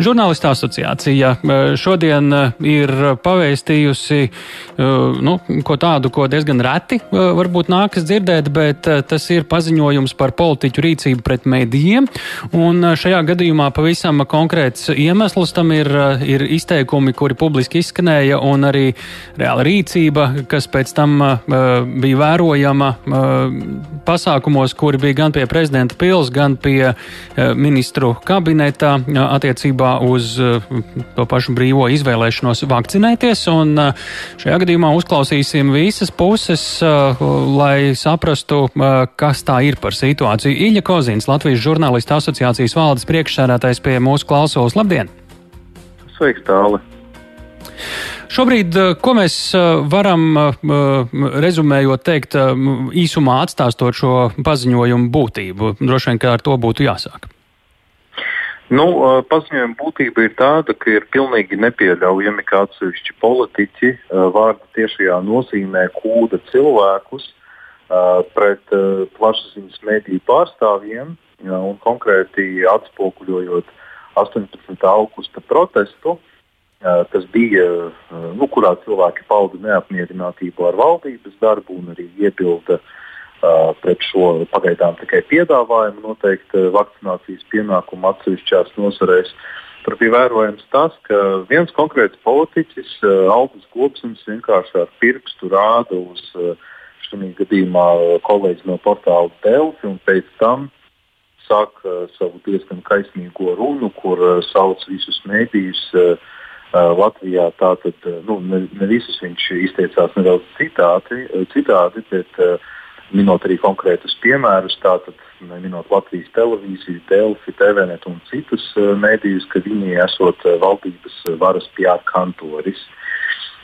Žurnālistu asociācija šodien ir pavēstījusi nu, ko tādu, ko diezgan reti varbūt nākas dzirdēt, bet tas ir paziņojums par politiķu rīcību pret mēdījiem. Un šajā gadījumā pavisam konkrēts iemesls tam ir, ir izteikumi, kuri publiski izskanēja, un arī reāla rīcība, kas pēc tam bija vērojama pasākumos, kuri bija gan pie prezidenta pils, gan pie ministru kabineta attiecībā uz to pašu brīvo izvēlēšanos vakcinēties. Un šajā gadījumā uzklausīsim visas puses, lai saprastu, kas tā ir par situāciju. Iļa Kozins, Latvijas žurnālistu asociācijas valdes priekšsēdētājs pie mūsu klausos. Labdien! Sveiks, tālāk! Šobrīd, eh, ko mēs eh, varam eh, rezumējot teikt īsumā atstāstot šo paziņojumu būtību? Droši vien, ka ar to būtu jāsāk. Nu, paziņojuma būtība ir tāda, ka ir pilnīgi nepieļaujami, ka atsevišķi politiķi vārda tiešajā nozīmē kūda cilvēkus pret plašsaziņas mediju pārstāvjiem un konkrēti atspoguļojot 18. augusta protestu kas bija, nu, kurā cilvēki pauda neapmierinātību ar valdības darbu un arī iebilda uh, pret šo pagaidām tikai piedāvājumu noteikt vakcinācijas pienākumu atsevišķās nozarēs. Tur bija vērojams tas, ka viens konkrēts politiķis, uh, Aldis Gobsons, vienkārši ar pirkstu rāda uz uh, šī gadījumā kolēģi no portāla Delfi un pēc tam sāk savu diezgan kaismīgo runu, kur sauc visus mēdījus uh, Uh, Latvijā tātad uh, nu, ne, ne visus viņš izteicās nedaudz citādi, uh, citādi bet minot arī konkrētus piemērus, tātad minot Latvijas televīziju, Delfi, TVNet un citus mēdījus, ka viņi esot valdības varas PR kantoris.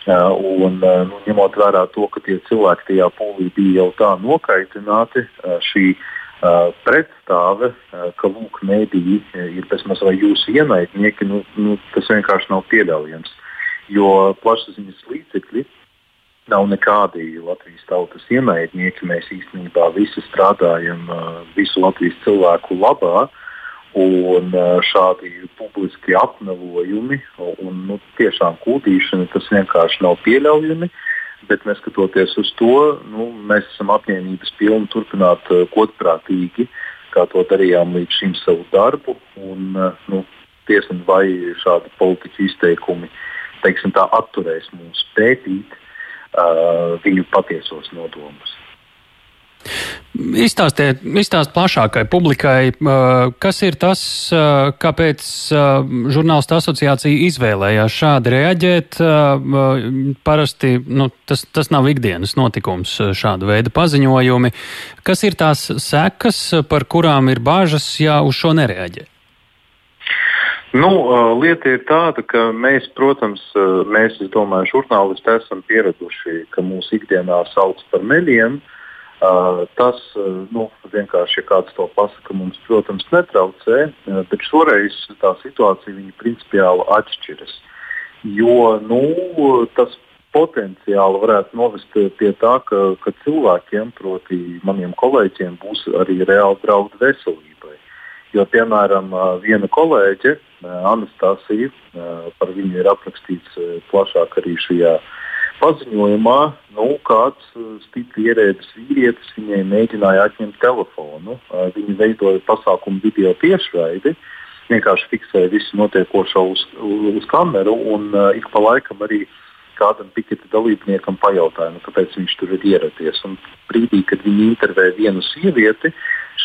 Un, nu, ņemot vērā to, ka tie cilvēki tajā pūlī bija jau tā nokaitināti, šī pretstāve, ka lūk, mēdīji ir bezmaz vai jūsu ienaidnieki, nu, nu, tas vienkārši nav pieļaujams. Jo plašsaziņas līdzekļi nav nekādi Latvijas tautas ienaidnieki. Mēs īstenībā visi strādājam visu Latvijas cilvēku labā. Un šādi publiski apmelojumi un nu, tiešām kūdīšana tas vienkārši nav pieļaujami. Bet neskatoties uz to, nu, mēs esam apņēmības pilni turpināt godprātīgi, kā to darījām līdz šim savu darbu. Un, nu, Tiesa vai šādi politiķu izteikumi teiksim, tā, atturēs mūs pētīt uh, viņu patiesos nodomus. Izstāstiet, izstāst plašākai publikai, kas ir tas, kāpēc žurnālistu asociācija izvēlējās šādi reaģēt. Parasti nu, tas, tas nav ikdienas notikums, šāda veida paziņojumi. Kas ir tās sekas, par kurām ir bāžas, ja uz šo nereaģē? Nu, lieta ir tāda, ka mēs, protams, mēs, es domāju, žurnālisti esam pieraduši, ka mūsu ikdienā sauc par meļiem. Uh, tas nu, vienkārši, ja kāds to pasaka, mums, protams, netraucē, bet šoreiz tā situācija principiāli atšķiras. Jo nu, tas potenciāli varētu novest pie tā, ka, ka cilvēkiem, proti, maniem kolēģiem, būs arī reāli draudi veselībai. Jo, piemēram, viena kolēģe, Anastasija, par viņu ir aprakstīts plašāk arī šajā uh, paziņojumā nu, kāds uh, stipri ierēdis vīrietis viņai mēģināja atņemt telefonu. Uh, viņi veidoja pasākumu video tiešraidi, vienkārši fiksēja visu notiekošo uz, uz kameru un uh, ik pa laikam arī kādam piketa dalībniekam pajautāja, nu, kāpēc viņš tur ir ieradies. Un brīdī, kad viņi intervēja vienu sievieti,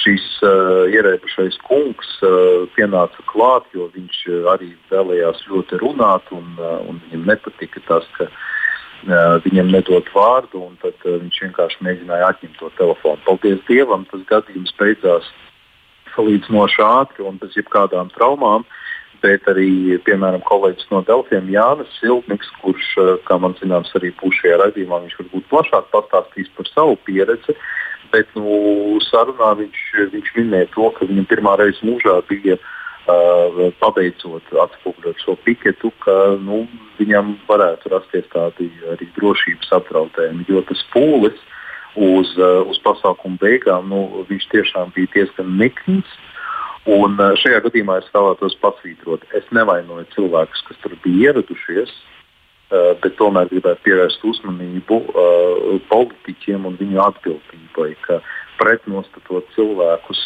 šis uh, ierēbušais kungs uh, pienāca klāt, jo viņš uh, arī vēlējās ļoti runāt, un, uh, un viņam nepatika tas, ka uh, viņam nedot vārdu, un tad viņš vienkārši mēģināja atņemt to telefonu. Paldies Dievam, tas gadījums beidzās salīdzinoši ātri un bez jebkādām traumām. Bet arī, piemēram, kolēģis no Delfiem Jānis Siltniks, kurš, kā man zināms, arī būs šajā raidījumā, viņš varbūt plašāk pastāstīs par savu pieredzi. Bet nu, sarunā viņš, viņš minēja to, ka viņam pirmā reize mūžā bija uh, Uh, pabeidzot atspoguļot šo piketu, ka nu, viņam varētu rasties tādi arī drošības apdraudējumi, jo tas pūlis uz, uh, uz pasākumu beigām nu, tiešām bija diezgan nikns. Un šajā gadījumā es vēlētos pasvītrot, es nevainoju cilvēkus, kas tur bija ieradušies, bet tomēr gribētu pievērst uzmanību politiķiem un viņu atbildībai, ka pretnostatot cilvēkus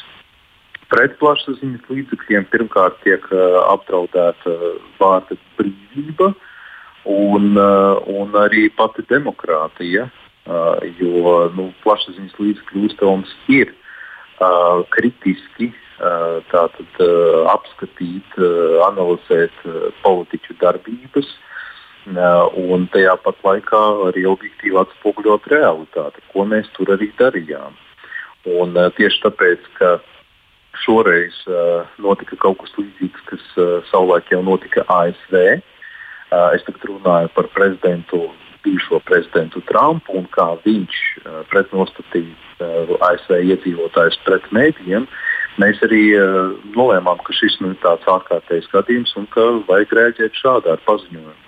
pret plašsaziņas līdzekļiem pirmkārt tiek apdraudēta vārda brīvība un, un arī pati demokrātija, jo nu, plašsaziņas līdzekļu uzdevums ir kritiski tātad, apskatīt, analizēt politiķu darbības un tajā pat laikā arī objektīvi atspoguļot realitāti, ko mēs tur arī darījām. Un, tieši tāpēc, ka šoreiz uh, notika kaut kas līdzīgs, kas savulaik jau notika ASV. Es tagad runāju par prezidentu, bijušo prezidentu Trumpu un kā viņš pretnostatīja ASV iedzīvotājus pret mēdījiem. Mēs arī nolēmām, ka šis nu, ir tāds ārkārtējs gadījums un ka vajag rēģēt šādā ar paziņojumu.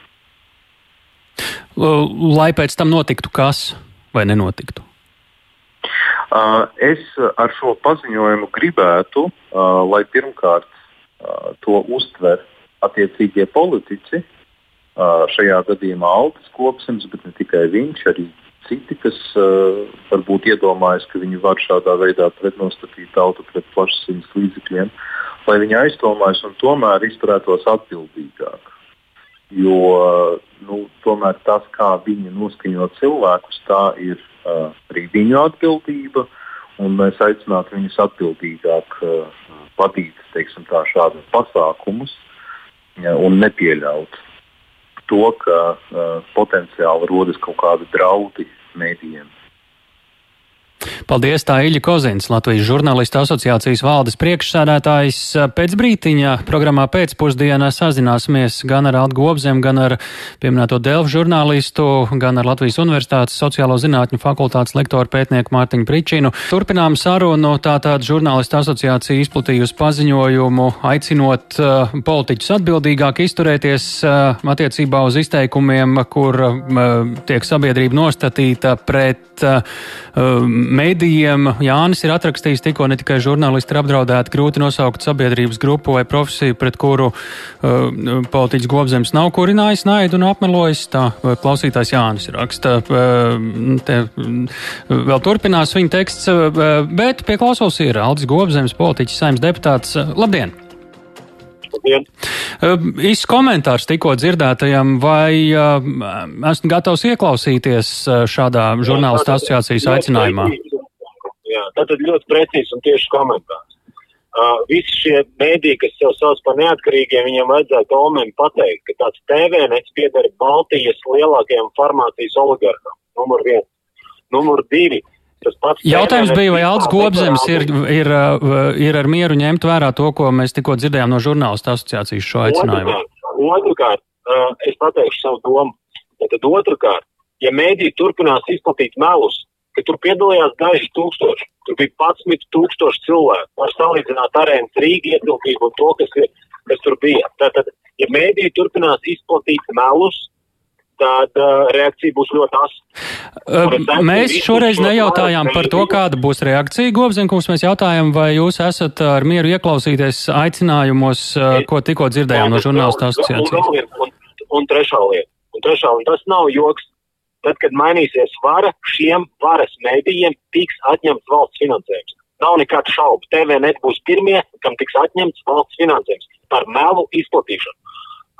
Lai pēc tam notiktu kas vai nenotiktu? Uh, es ar šo paziņojumu gribētu, lai pirmkārt to uztver attiecīgie politiķi, šajā gadījumā Aldis Kopsens, bet ne tikai viņš, arī citi, kas varbūt iedomājas, ka viņi var šādā veidā pretnostatīt tautu pret plašsaziņas līdzekļiem, lai viņi aizdomājas un tomēr izturētos atbildīgāk. Jo nu, tomēr tas, kā viņi noskaņo cilvēkus, tā ir uh, arī viņu atbildība. Mēs aicinātu viņus atbildīgāk uh, vadīt teiksim, tā, šādus pasākumus ja, un nepieļaut to, ka uh, potenciāli rodas kaut kādi draudi mēdījiem. Paldies, tā Iļa Kozins, Latvijas žurnālistu asociācijas valdes priekšsēdētājs. Pēc brītiņa programmā pēcpusdienā sazināsimies gan ar Algu Gobzem, gan ar pieminēto Delfu žurnālistu, gan ar Latvijas Universitātes sociālo zinātņu fakultātes lektoru pētnieku Mārtiņu Pričinu. Turpinām sarunu, tātad žurnālistu asociācija izplatījusi paziņojumu, aicinot uh, politiķus atbildīgāk izturēties uh, attiecībā uz izteikumiem, kur uh, tiek sabiedrība nostatīta pret uh, Mēdījiem Jānis ir atrakstījis tikko ne tikai žurnālisti ir apdraudēti, grūti nosaukt sabiedrības grupu vai profesiju, pret kuru uh, politiķis Gobzems nav kurinājis naidu un apmelojis. Tā uh, klausītājs Jānis raksta. Uh, te, uh, vēl turpinās viņa teksts, uh, bet pie klausos ir Aldis Gobzems, politiķis, saimnes deputāts. Uh, labdien! Īsts komentārs tikko dzirdētajam, vai uh, esmu gatavs ieklausīties šādā žurnālistu asociācijas aicinājumā? Jā, tātad ļoti precīzi un tieši komentārs. Uh, visi šie mēdīji, kas sev sauc par neatkarīgiem, viņiem vajadzētu Olmēm pateikt, ka tāds TVNets pieder Baltijas lielākajam farmācijas oligarham. Numur viens. Numur divi. Uh, Jautājums bija, vai Alts Gobzems ir, ir, uh, ir ar mieru ņemt vērā to, ko mēs tikko dzirdējām no žurnālistu asociācijas šo aicinājumu? Otrakārt, uh, es pateikšu savu domu. Tad otrkārt, ja mēdī turpinās izplatīt melus, ka tur piedalījās daži tūkstoši, tur bija 11 tūkstoši cilvēku, var salīdzināt arēnas Rīgas ietilpību un to, kas, ir, kas tur bija. Tātad, ja mēdī turpinās izplatīt melus, tad uh, reakcija būs ļoti asa. Uh, mēs šoreiz nejautājām par to, kāda būs reakcija. Gobzenkungs, mēs jautājām, vai jūs esat ar mieru ieklausīties aicinājumos, uh, ko tikko dzirdējām no žurnālistu asociācijas. Un, un, un, trešā lieta. Un trešā, un tas nav joks. Tad, kad mainīsies vara, šiem varas mēdījiem tiks atņemts valsts finansējums. Nav nekādu šaubu. TVNet būs pirmie, kam tiks atņemts valsts finansējums par melu izplatīšanu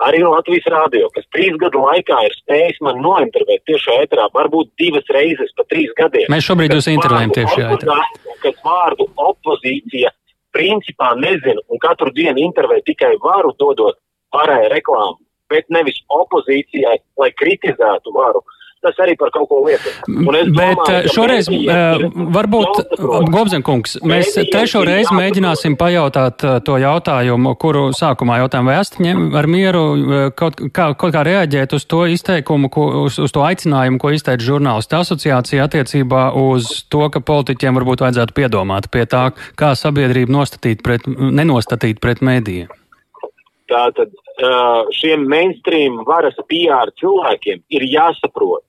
arī Latvijas rādio, kas trīs gadu laikā ir spējis man nointervēt tiešā ēterā, varbūt divas reizes pa trīs gadiem. Mēs šobrīd jūs intervējam tiešā ēterā. Kas vārdu opozīcija principā nezinu un katru dienu intervē tikai varu dodot pārējai reklāmu, bet nevis opozīcijai, lai kritizētu varu tas arī par kaut ko lietu. Bet domāju, eh, šoreiz uh, varbūt, Gobzenkungs, mēs trešo reizi mēģināsim pajautāt uh, to jautājumu, kuru sākumā jautājām, vai esat ņem ar mieru kaut kā, kaut kā reaģēt uz to izteikumu, ko, uz, uz to aicinājumu, ko izteica žurnālistu asociācija attiecībā uz to, ka politiķiem varbūt vajadzētu piedomāt pie tā, kā sabiedrību nostatīt pret, nenostatīt pret mēdījiem. Tātad šiem mainstream varas PR cilvēkiem ir jāsaprot,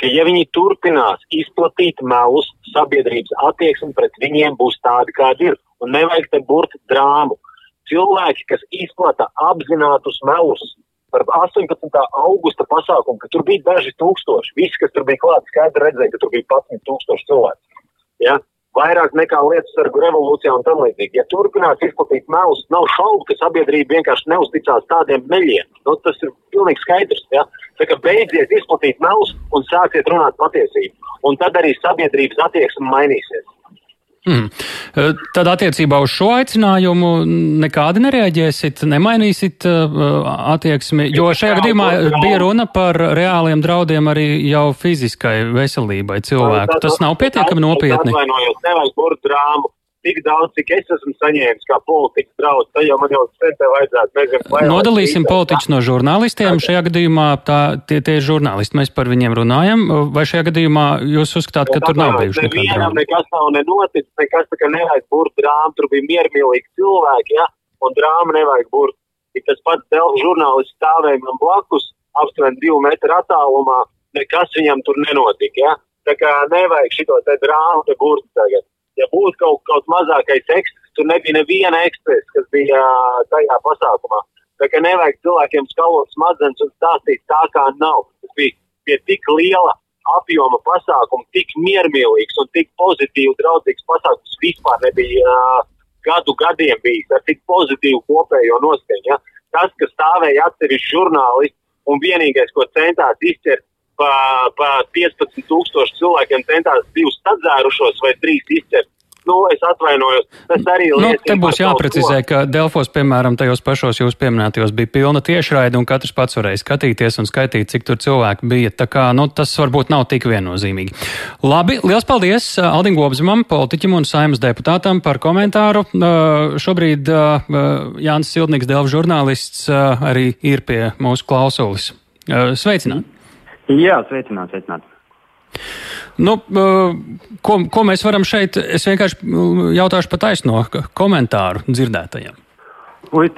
ka ja viņi turpinās izplatīt melus, sabiedrības attieksme pret viņiem būs tāda, kāda ir. Un nevajag te burti drāmu. Cilvēki, kas izplata apzinātus melus par 18. augusta pasākumu, ka tur bija daži tūkstoši, visi, kas tur bija klāts, skaidri redzēja, ka tur bija 11 tūkstoši cilvēku. Ja? Vairāk nekā lietas sargu revolūcijā un tam līdzīgi. Ja turpinās izplatīt melus, nav šaubu, ka sabiedrība vienkārši neusticās tādiem meļiem. Nu, tas ir pilnīgi skaidrs. Ja? Tā kā beidziet izplatīt melus un sāciet runāt patiesību. Un tad arī sabiedrības attieksme mainīsies. Hmm. Tad attiecībā uz šo aicinājumu nekādi nereaģēsit, nemainīsit uh, attieksmi, jo šajā gadījumā bija runa par reāliem draudiem arī jau fiziskai veselībai cilvēku. Tas nav pietiekami nopietni. Atvainojos, nevajag burt drāmu tik daudz, cik es esmu saņēmis kā politiķis draudz, tad jau man jau sen te vajadzētu, nezinu. Nodalīsim politiķus no žurnālistiem. Šajā gadījumā tā, tie, tie ir žurnālisti, mēs par viņiem runājam. Vai šajā gadījumā jūs uzskatāt, ka tur nav bijuši nekādi drāmi? Nekas nav nenoticis, nekas tā kā nevajag burt drāmu, tur bija miermīlīgi cilvēki, ja, un drāmu nevajag burt. Ir tas pats Delfa žurnālists stāvēja man blakus, aptuveni divu metru attālumā, nekas viņam tur nenotika, ja. Tā kā nevajag šito te drāmu te burt tagad ja būtu kaut, kaut mazākais ekstrēms, tur nebija neviena ekspresa, kas bija tajā pasākumā. Tā kā nevajag cilvēkiem skalot smadzenes un stāstīt tā, kā nav. Tas bija, bija tik liela apjoma pasākums, tik miermīlīgs un tik pozitīvi draudzīgs pasākums vispār nebija uh, gadu gadiem bijis ar tik pozitīvu kopējo noskaņu. Ja? Tas, kas stāvēja atsevišķi žurnālisti un vienīgais, ko centās izķert pa, pa 15,000 cilvēkiem centās divus sadzērušos vai trīs izķert. Nu, es atvainojos. Tas arī ir. Nu, te būs jāprecizē, ka Delfos, piemēram, tajos pašos jūs pieminētajos bija pilna tiešraide, un katrs pats varēja skatīties un skaitīt, cik tur cilvēku bija. Tā kā nu, tas varbūt nav tik viennozīmīgi. Labi, liels paldies Aldim Gobzimam, politiķim un saimas deputātam par komentāru. Šobrīd Jānis Sildnieks, Delfa žurnālists, arī ir pie mūsu klausulis. Sveicināti! Jā, sveicināt, sveicināt. Nu, ko, ko mēs varam šeit? Es vienkārši jautāšu pa taisno komentāru dzirdētajiem. Ui,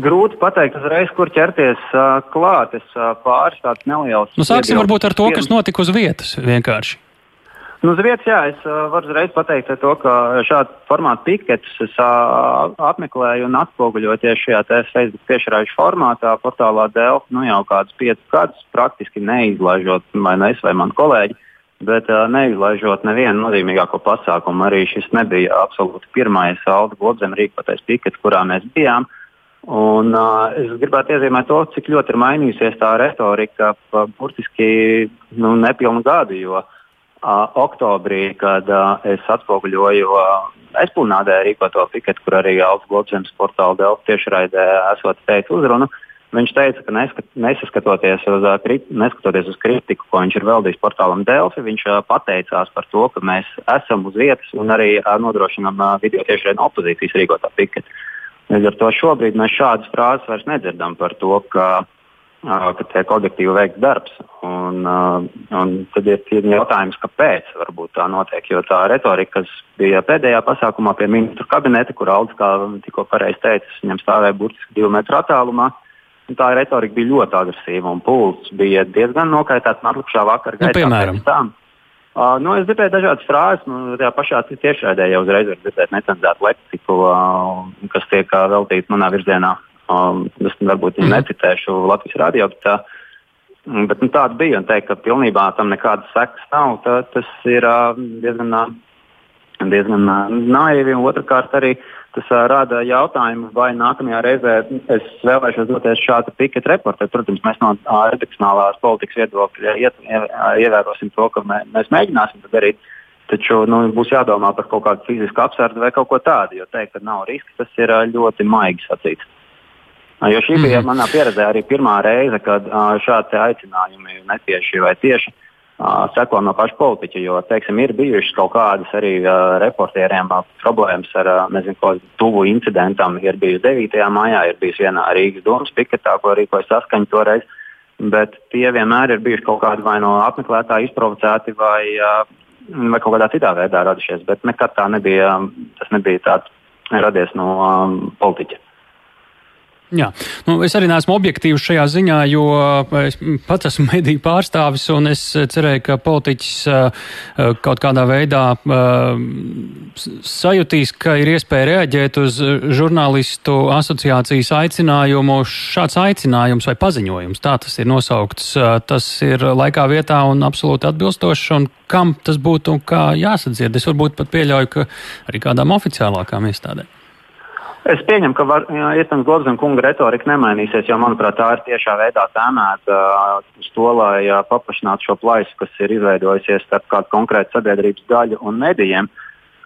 grūti pateikt uzreiz, kur ķerties uh, klāt. Es uh, pāris tāds neliels. Nu, sāksim varbūt ar to, kas notika uz vietas vienkārši. Nu, uz vietas, jā, es uh, varu uzreiz pateikt to, ka šādu formātu piketus es uh, apmeklēju un atspoguļoju tieši šajā Facebook tiešraižu formātā, portālā Delfa, nu jau kādus piecus gadus, praktiski neizlaižot vai ne es vai mani kolēģi. Bet uh, neizlaižot nevienu nozīmīgāko pasākumu, arī šis nebija absolūti pirmais Alda Globzem rīkotais pikets, kurā mēs bijām. Un, uh, es gribētu iezīmēt to, cik ļoti ir mainījusies tā retorika burtiski nu, nepilnu gadu. Jo, uh, oktobrī, kad es atspoguļoju aizpildnādē rīkoto piketu, kur arī Alfa Globzemes portāla Delfa tiešraidē esot teicis uzrunu. Viņš teica, ka neskat, nesaskatoties uz, neskatoties uz kritiku, ko viņš ir veltījis portālam Delfi, viņš pateicās par to, ka mēs esam uz vietas un arī nodrošinām video tiešraidē opozīcijas rīkotā piketu. Līdz ar to šobrīd mēs šādas frāzes vairs nedzirdam par to, ka uh, ka tiek objektīvi veikts darbs. Un, un tad ir jautājums, kāpēc tā notiek. Jo tā retorika, kas bija pēdējā pasākumā pie ministru kabineta, kur Aldis, kā tikko pareizi teica, viņam stāvēja burtiski divu metru attālumā. Tā retorika bija ļoti agresīva un pulss bija diezgan nokaitēts. Atlikušā vakarā gaitā. Nu, piemēram. Uh, nu, es dzirdēju dažādas frāzes, nu, tajā pašā tiešraidē jau uzreiz var dzirdēt necenzētu leksiku, uh, kas tiek uh, veltīta manā virzienā. Um, es varbūt mm. necitēšu Latvijas radio, bet, mm, bet nu, tāda bija. Un teikt, ka pilnībā tam nekādas sekas nav, tā, tas ir uh, diezgan, uh, diezgan uh, naivi. Otrakārt, arī tas uh, rada jautājumu, vai nākamajā reizē es vēlēšos doties šādu piketu reportu. Protams, mēs no uh, redakcionālās politikas viedokļa iet, ievērosim to, ka mē, mēs mēģināsim to darīt. Taču nu, būs jādomā par kaut kādu fizisku apsardzi vai kaut ko tādu, jo teikt, ka nav riska, tas ir ļoti maigi sacīts. Jo šī bija mm. manā pieredzē arī pirmā reize, kad šādi aicinājumi netieši vai tieši seko no paša politiķa. Jo, teiksim, ir bijušas kaut kādas arī reportieriem problēmas ar nezinu, ko, tuvu incidentam. Ir bijusi 9. maijā, ir bijusi vienā Rīgas domas piketā, ko rīkoja saskaņa toreiz. Bet tie vienmēr ir bijuši kaut kādi vai no apmeklētāji izprovocēti vai, vai kaut kādā citā veidā radušies. Bet nekad tā nebija, tas nebija tāds radies no um, politiķa. Jā, nu, es arī neesmu objektīvs šajā ziņā, jo es pats esmu mediju pārstāvis un es cerēju, ka politiķis kaut kādā veidā sajutīs, ka ir iespēja reaģēt uz žurnālistu asociācijas aicinājumu. Šāds aicinājums vai paziņojums, tā tas ir nosaukts, tas ir laikā vietā un absolūti atbilstošs. Un kam tas būtu un kā jāsadzird? Es varbūt pat pieļauju, ka arī kādām oficiālākām iestādēm. Es pieņemu, ka var, iespējams Globzem kunga retorika nemainīsies, jo, manuprāt, tā ir tiešā veidā tēmēta uh, uz to, lai uh, paplašinātu šo plaisu, kas ir izveidojusies starp kādu konkrētu sabiedrības daļu un medijiem.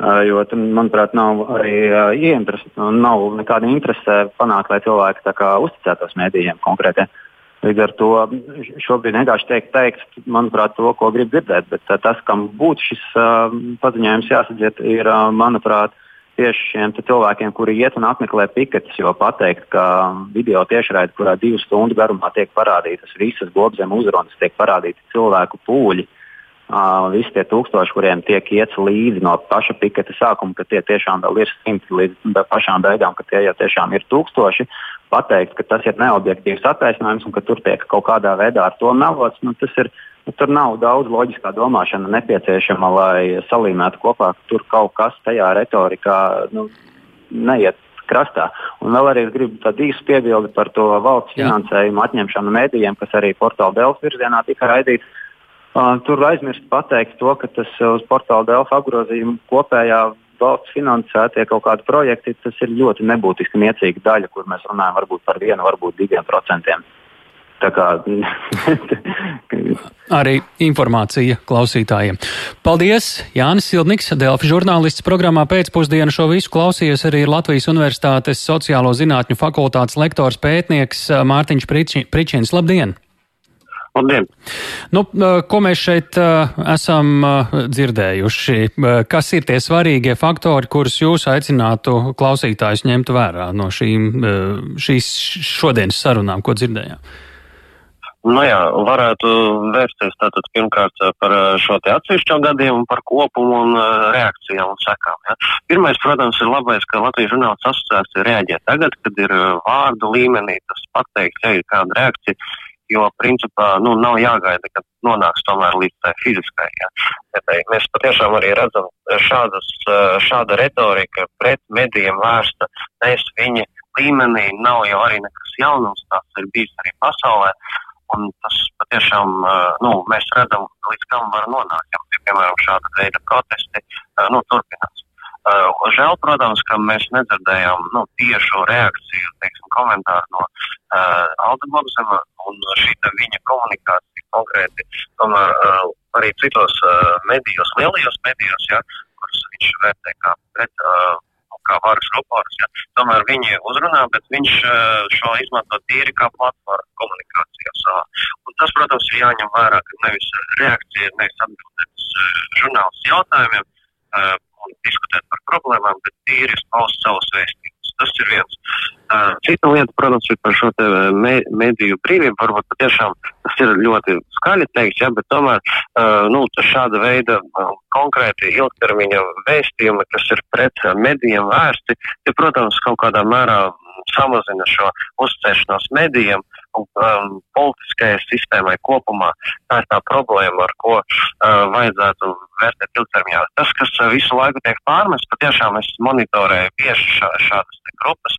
Uh, jo, tam, manuprāt, nav arī ieinteres, nav nekāda interese panākt, lai cilvēki kā, uzticētos medijiem konkrēti. Līdz ar to šobrīd vienkārši teikt, teikt, manuprāt, to, ko grib dzirdēt, bet tas, kam būtu šis uh, paziņojums jāsadzied, ir, uh, manuprāt, uh, tieši šiem cilvēkiem, kuri iet un apmeklē piketus, jo pateikt, ka video tiešraidi, kurā divu stundu garumā tiek parādītas visas globzem uzrunas, tiek parādīti cilvēku pūļi. Uh, visi tie tūkstoši, kuriem tiek iets līdzi no paša piketa sākuma, ka tie tiešām vēl ir simti līdz pašām beigām, ka tie jau tiešām ir tūkstoši. Pateikt, ka tas ir neobjektīvs attaisnojums un ka tur tiek kaut kādā veidā ar to melots, nu, tas ir Nu, tur nav daudz loģiskā domāšana nepieciešama, lai salīmētu kopā, ka tur kaut kas tajā retorikā nu, neiet krastā. Un vēl arī gribu tādu īsu piebildi par to valsts Jā. finansējumu atņemšanu medijiem, kas arī portāla Delfa virzienā tika raidīts. Uh, tur aizmirst pateikt to, ka tas uz portāla Delfa apgrozījuma kopējā valsts finansētie kaut kādi projekti, tas ir ļoti nebūtiski niecīga daļa, kur mēs runājam varbūt par vienu, varbūt diviem procentiem. Kā, Arī informācija klausītājiem. Paldies! Jānis Sildniks, Delfi žurnālists programmā pēcpusdienu šo visu klausījies arī Latvijas Universitātes sociālo zinātņu fakultātes lektors pētnieks Mārtiņš Pričins. Labdien! Labdien! Nu, ko mēs šeit esam dzirdējuši? Kas ir tie svarīgie faktori, kurus jūs aicinātu klausītājus ņemt vērā no šīm, šīs šodienas sarunām, ko dzirdējām? Nu jā, varētu vērsties tātad pirmkārt par šo te atsevišķo gadījumu, par kopumu un reakcijām un sekām. Ja. Pirmais, protams, ir labais, ka Latvijas žurnāls asociācija reaģē tagad, kad ir vārdu līmenī tas pateikt, ja ir kāda reakcija, jo principā nu, nav jāgaida, kad nonāks tomēr līdz tai fiziskai. Ja. Mēs patiešām arī redzam šādas, šāda retorika pret medijiem vērsta, mēs viņa līmenī nav jau arī nekas jaunums, tas ir bijis arī pasaulē. Un tas patiešām nu, mēs redzam, līdz kam var nonākt. Ja, piemēram, šāda veida protesti nu, turpinās. Žēl, protams, ka mēs nedzirdējām nu, tiešu reakciju, teiksim, komentāru no uh, Alda Globseva un šī viņa komunikācija konkrēti, tomēr uh, arī citos uh, medijos, lielajos medijos, ja, kurus viņš vērtē kā pret uh, kā varas rupors. Ja. Tomēr viņi uzrunā, bet viņš eh, šo izmanto tīri kā platformu komunikācijā savā. Un tas, protams, ir jāņem vērā, ka nevis reakcija, nevis atbildēt uz eh, žurnālistu jautājumiem eh, un diskutēt par problēmām, bet tīri paust savus vēstījumus. Tas ir viens. Cita lieta, protams, ir par šo me, mediju brīvību. Varbūt patiešām tas ir ļoti skaļi teikt, ja, bet tomēr nu, šāda veida konkrēti ilgtermiņa vēstījumi, kas ir pret medijiem vērsti, tie, protams, kaut kādā mērā samazina šo uzticēšanos medijiem un um, politiskajai sistēmai kopumā. Tā ir tā problēma, ar ko uh, vajadzētu vērtēt ilgtermiņā. Tas, kas uh, visu laiku tiek pārmests, patiešām es monitorēju bieži šā, šādas grupas,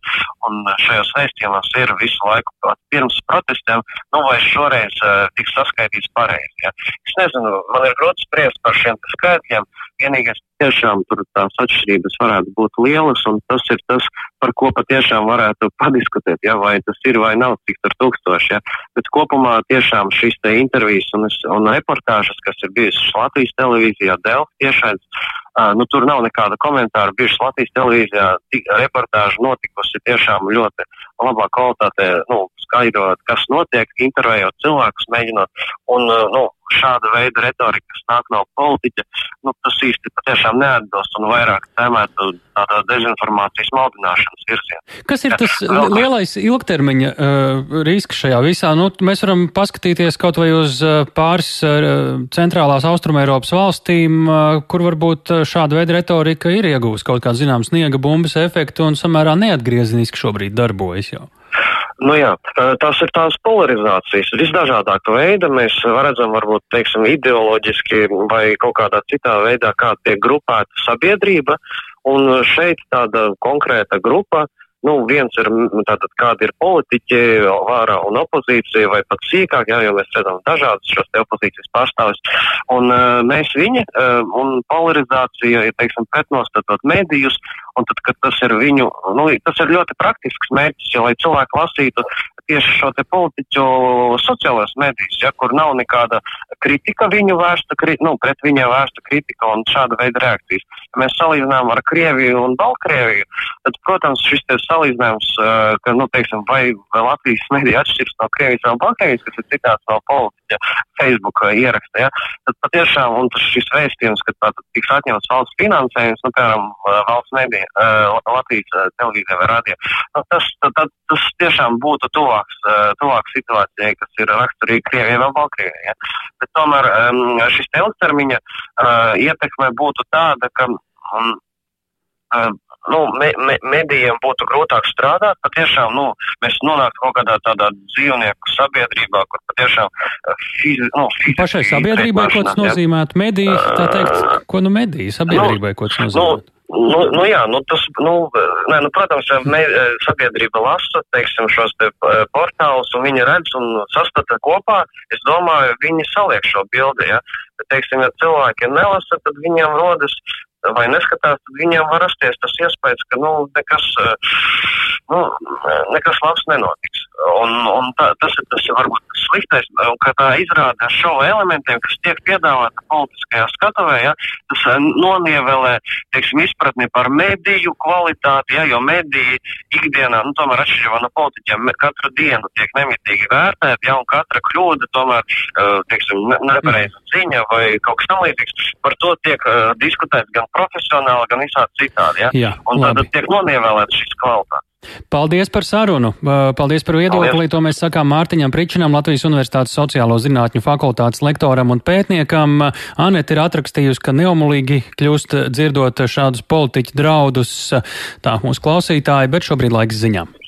un šajos vēstījumos ir visu laiku pirms protestiem, nu vai šoreiz uh, tiks saskaitīts pareizi. Ja. Es nezinu, man ir grūti spriest par šiem skaitļiem. Vienīgais tiešām tur tās atšķirības varētu būt lielas, un tas ir tas, par ko patiešām varētu padiskutēt, ja, vai tas ir vai nav, cik tur tūkstoši. Ja. Bet kopumā tiešām šīs te intervijas un, un reportāžas, kas ir bijušas Latvijas televīzijā, Delfi tiešais, uh, nu, tur nav nekāda komentāra. Bijušas Latvijas televīzijā reportāža notikusi tiešām ļoti labā kvalitātē, nu, skaidrot, kas notiek, intervējot cilvēkus, mēģinot. Un, nu, šāda veida retorika, kas nāk no politiķa, nu, tas īsti patiešām neatbilst un vairāk tēmētu tādā dezinformācijas maldināšanas virzienā. Kas ir tas ja, lielais ilgtermiņa uh, risks šajā visā? Nu, mēs varam paskatīties kaut vai uz uh, pāris uh, centrālās austrumēropas valstīm, uh, kur varbūt šāda veida retorika ir iegūst kaut kādu zinām sniega bumbas efektu un samērā neatgriezeniski šobrīd darbojas jau. Nu jā, tās ir tās polarizācijas. Visdažādākā veida mēs redzam, varbūt, teiksim, ideoloģiski vai kaut kādā citā veidā, kā tiek grupēta sabiedrība. Un šeit tāda konkrēta grupa Nu, viens ir tātad, kādi ir politiķi, vārā un opozīcija, vai pat sīkāk, jā, jo mēs redzam dažādus šos te opozīcijas pārstāvis. Un uh, mēs viņi uh, un polarizācija, ja teiksim, pretnostatot medijus, un tad, kad tas ir viņu, nu, tas ir ļoti praktisks mērķis, jo, lai cilvēki lasītu tieši šo te politiķu sociālajos medijos, ja, kur nav nekāda kritika viņu vērsta, kri, nu, pret viņiem vērsta kritika un šāda veida reakcijas. Ja mēs salīdzinām ar Krieviju un Baltkrieviju, tad, protams, šis te salīdzinājums, ka, nu, teiksim, vai, Latvijas medija atšķiras no Krievijas vai Baltkrievijas, kas ir citāts no politiķa Facebook ieraksta, ja, tad patiešām, šis vēstījums, ka tātad tiks atņemts valsts finansējums, nu, piemēram, valsts medija, uh, Latvijas uh, televīzija vai radio, nu, tas, tad, tas tiešām būtu tuvāks, tuvāks situācijai, kas ir raksturīga Krievijai vai Baltkrievijai. Ja. Bet tomēr šis ilgtermiņa ietekme būtu tāda, ka um, nu, me, me, medijiem būtu grūtāk strādāt. Patiešām nu, mēs nonāktu kaut kādā tādā dzīvnieku sabiedrībā, kur patiešām fizi, nu, fiziski. Pašai sabiedrībai, ko tas nozīmētu? Mediji, tā teikt, ko nu mediji sabiedrībai, ko tas nozīmētu? Nu, Nu, nu jā, nu tas, nu, nē, nu, protams, ja me, sabiedrība lasa, teiksim, šos te portālus un viņi redz un sastata kopā, es domāju, viņi saliek šo bildi, ja. Bet, teiksim, ja cilvēki nelasa, tad viņiem rodas vai neskatās, tad viņiem var rasties tas iespējas, ka nu, nekas, nu, nekas labs nenotiks. Un, un tā, tas ir tas varbūt tas sliktais, un ka tā izrāda ar šo elementiem, kas tiek piedāvāta politiskajā skatuvē, ja, tas nonievelē, teiksim, izpratni par mediju kvalitāti, ja, jo mediji ikdienā, nu, tomēr atšķirībā no politiķiem, katru dienu tiek nemitīgi vērtēti, ja, un katra kļūda tomēr, teiksim, nepareiza ziņa vai kaut kas tam līdzīgs, par to tiek uh, diskutēts gan profesionāli, gan visādi citādi. Ja? Jā, un tad tiek nonievēlēts šis kvalitātes. Paldies par sarunu. Paldies par viedokli. To mēs sakām Mārtiņam Pričinam, Latvijas Universitātes sociālo zinātņu fakultātes lektoram un pētniekam. Anete ir atrakstījusi, ka neomulīgi kļūst dzirdot šādus politiķu draudus. Tā mūsu klausītāji, bet šobrīd laiks ziņām.